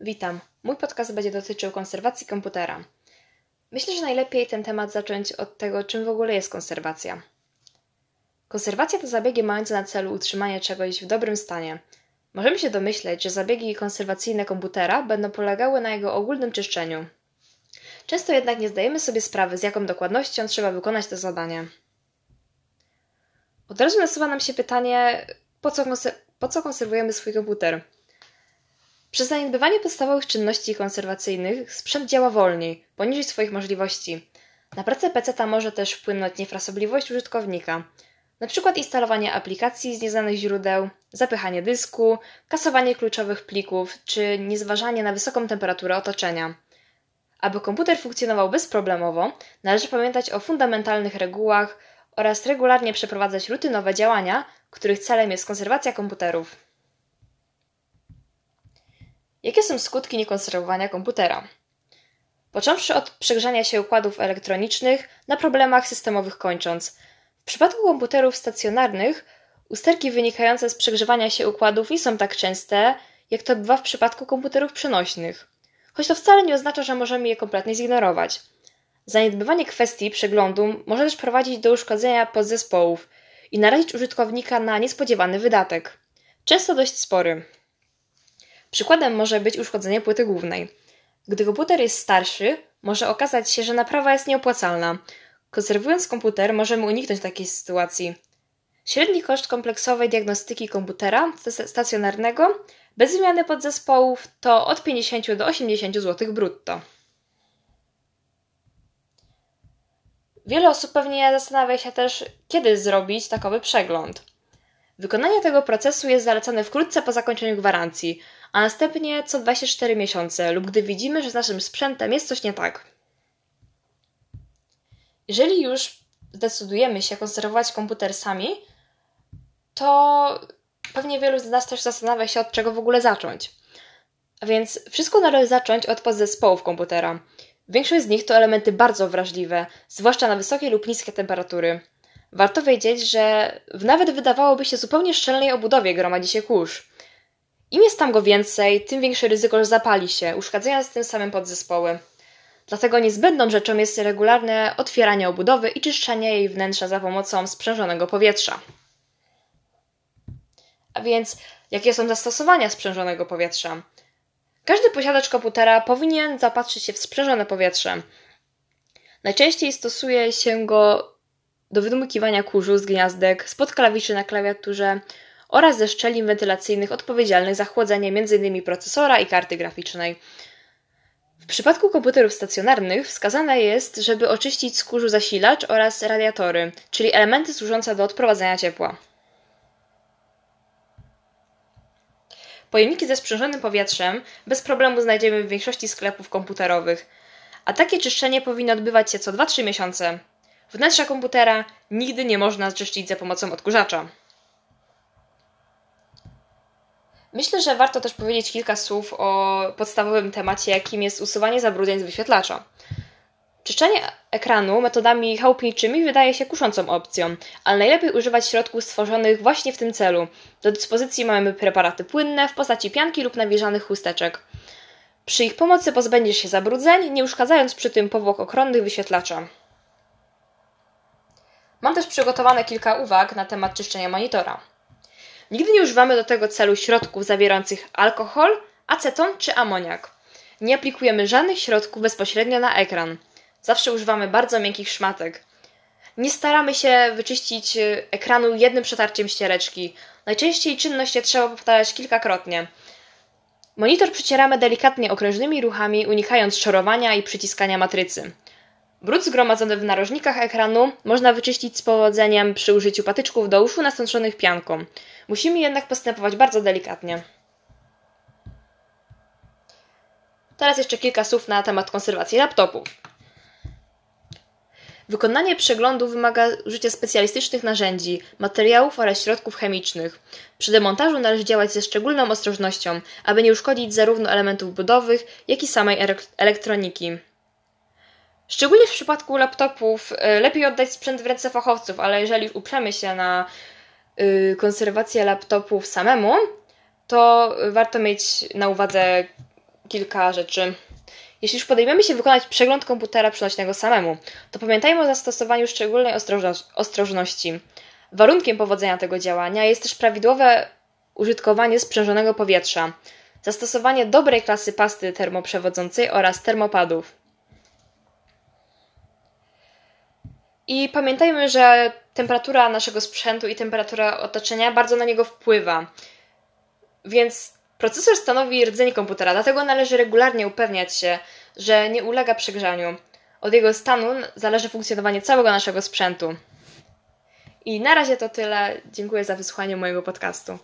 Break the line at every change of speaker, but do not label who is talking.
Witam. Mój podcast będzie dotyczył konserwacji komputera. Myślę, że najlepiej ten temat zacząć od tego, czym w ogóle jest konserwacja. Konserwacja to zabiegi mające na celu utrzymanie czegoś w dobrym stanie. Możemy się domyśleć, że zabiegi konserwacyjne komputera będą polegały na jego ogólnym czyszczeniu. Często jednak nie zdajemy sobie sprawy, z jaką dokładnością trzeba wykonać to zadanie. Od razu nasuwa nam się pytanie, po co, po co konserwujemy swój komputer? Przez zaniedbywanie podstawowych czynności konserwacyjnych sprzęt działa wolniej, poniżej swoich możliwości. Na pracę PC może też wpłynąć niefrasobliwość użytkownika, np. instalowanie aplikacji z nieznanych źródeł, zapychanie dysku, kasowanie kluczowych plików czy niezważanie na wysoką temperaturę otoczenia. Aby komputer funkcjonował bezproblemowo, należy pamiętać o fundamentalnych regułach oraz regularnie przeprowadzać rutynowe działania, których celem jest konserwacja komputerów. Jakie są skutki niekonserwowania komputera? Począwszy od przegrzania się układów elektronicznych na problemach systemowych kończąc. W przypadku komputerów stacjonarnych usterki wynikające z przegrzewania się układów nie są tak częste, jak to bywa w przypadku komputerów przenośnych. Choć to wcale nie oznacza, że możemy je kompletnie zignorować. Zaniedbywanie kwestii przeglądu może też prowadzić do uszkodzenia podzespołów i narazić użytkownika na niespodziewany wydatek. Często dość spory. Przykładem może być uszkodzenie płyty głównej. Gdy komputer jest starszy, może okazać się, że naprawa jest nieopłacalna. Konserwując komputer, możemy uniknąć takiej sytuacji. Średni koszt kompleksowej diagnostyki komputera stacjonarnego bez zmiany podzespołów to od 50 do 80 zł brutto. Wiele osób pewnie zastanawia się też, kiedy zrobić takowy przegląd. Wykonanie tego procesu jest zalecane wkrótce po zakończeniu gwarancji, a następnie co 24 miesiące lub gdy widzimy, że z naszym sprzętem jest coś nie tak. Jeżeli już zdecydujemy się konserwować komputer sami, to pewnie wielu z nas też zastanawia się, od czego w ogóle zacząć. A więc wszystko należy zacząć od podzespołów komputera. Większość z nich to elementy bardzo wrażliwe, zwłaszcza na wysokie lub niskie temperatury. Warto wiedzieć, że w nawet wydawałoby się zupełnie szczelnej obudowie gromadzi się kurz. Im jest tam go więcej, tym większe ryzyko, że zapali się, uszkadzając tym samym podzespoły. Dlatego niezbędną rzeczą jest regularne otwieranie obudowy i czyszczenie jej wnętrza za pomocą sprzężonego powietrza. A więc, jakie są zastosowania sprzężonego powietrza? Każdy posiadacz komputera powinien zapatrzyć się w sprzężone powietrze. Najczęściej stosuje się go do wydmukiwania kurzu z gniazdek, spod klawiszy na klawiaturze oraz ze szczelin wentylacyjnych odpowiedzialnych za chłodzenie m.in. procesora i karty graficznej. W przypadku komputerów stacjonarnych wskazane jest, żeby oczyścić z kurzu zasilacz oraz radiatory, czyli elementy służące do odprowadzania ciepła. Pojemniki ze sprzężonym powietrzem bez problemu znajdziemy w większości sklepów komputerowych, a takie czyszczenie powinno odbywać się co 2-3 miesiące. Wnętrza komputera nigdy nie można czyścić za pomocą odkurzacza. Myślę, że warto też powiedzieć kilka słów o podstawowym temacie, jakim jest usuwanie zabrudzeń z wyświetlacza. Czyszczenie ekranu metodami chałupniczymi wydaje się kuszącą opcją, ale najlepiej używać środków stworzonych właśnie w tym celu. Do dyspozycji mamy preparaty płynne w postaci pianki lub nawilżanych chusteczek. Przy ich pomocy pozbędziesz się zabrudzeń, nie uszkadzając przy tym powłok ochronnych wyświetlacza. Mam też przygotowane kilka uwag na temat czyszczenia monitora. Nigdy nie używamy do tego celu środków zawierających alkohol, aceton czy amoniak. Nie aplikujemy żadnych środków bezpośrednio na ekran. Zawsze używamy bardzo miękkich szmatek. Nie staramy się wyczyścić e, ekranu jednym przetarciem ściereczki. Najczęściej czynność trzeba powtarzać kilkakrotnie. Monitor przycieramy delikatnie okrężnymi ruchami, unikając szorowania i przyciskania matrycy. Brud zgromadzony w narożnikach ekranu można wyczyścić z powodzeniem przy użyciu patyczków do uszu nastąconych pianką. Musimy jednak postępować bardzo delikatnie. Teraz jeszcze kilka słów na temat konserwacji laptopów. Wykonanie przeglądu wymaga użycia specjalistycznych narzędzi, materiałów oraz środków chemicznych. Przy demontażu należy działać ze szczególną ostrożnością, aby nie uszkodzić zarówno elementów budowych, jak i samej elektroniki. Szczególnie w przypadku laptopów e, lepiej oddać sprzęt w ręce fachowców, ale jeżeli uprzemy się na konserwację laptopów samemu, to warto mieć na uwadze kilka rzeczy. Jeśli już podejmiemy się wykonać przegląd komputera przenośnego samemu, to pamiętajmy o zastosowaniu szczególnej ostrożności. Warunkiem powodzenia tego działania jest też prawidłowe użytkowanie sprzężonego powietrza, zastosowanie dobrej klasy pasty termoprzewodzącej oraz termopadów. I pamiętajmy, że temperatura naszego sprzętu i temperatura otoczenia bardzo na niego wpływa. Więc procesor stanowi rdzeń komputera, dlatego należy regularnie upewniać się, że nie ulega przegrzaniu. Od jego stanu zależy funkcjonowanie całego naszego sprzętu. I na razie to tyle. Dziękuję za wysłuchanie mojego podcastu.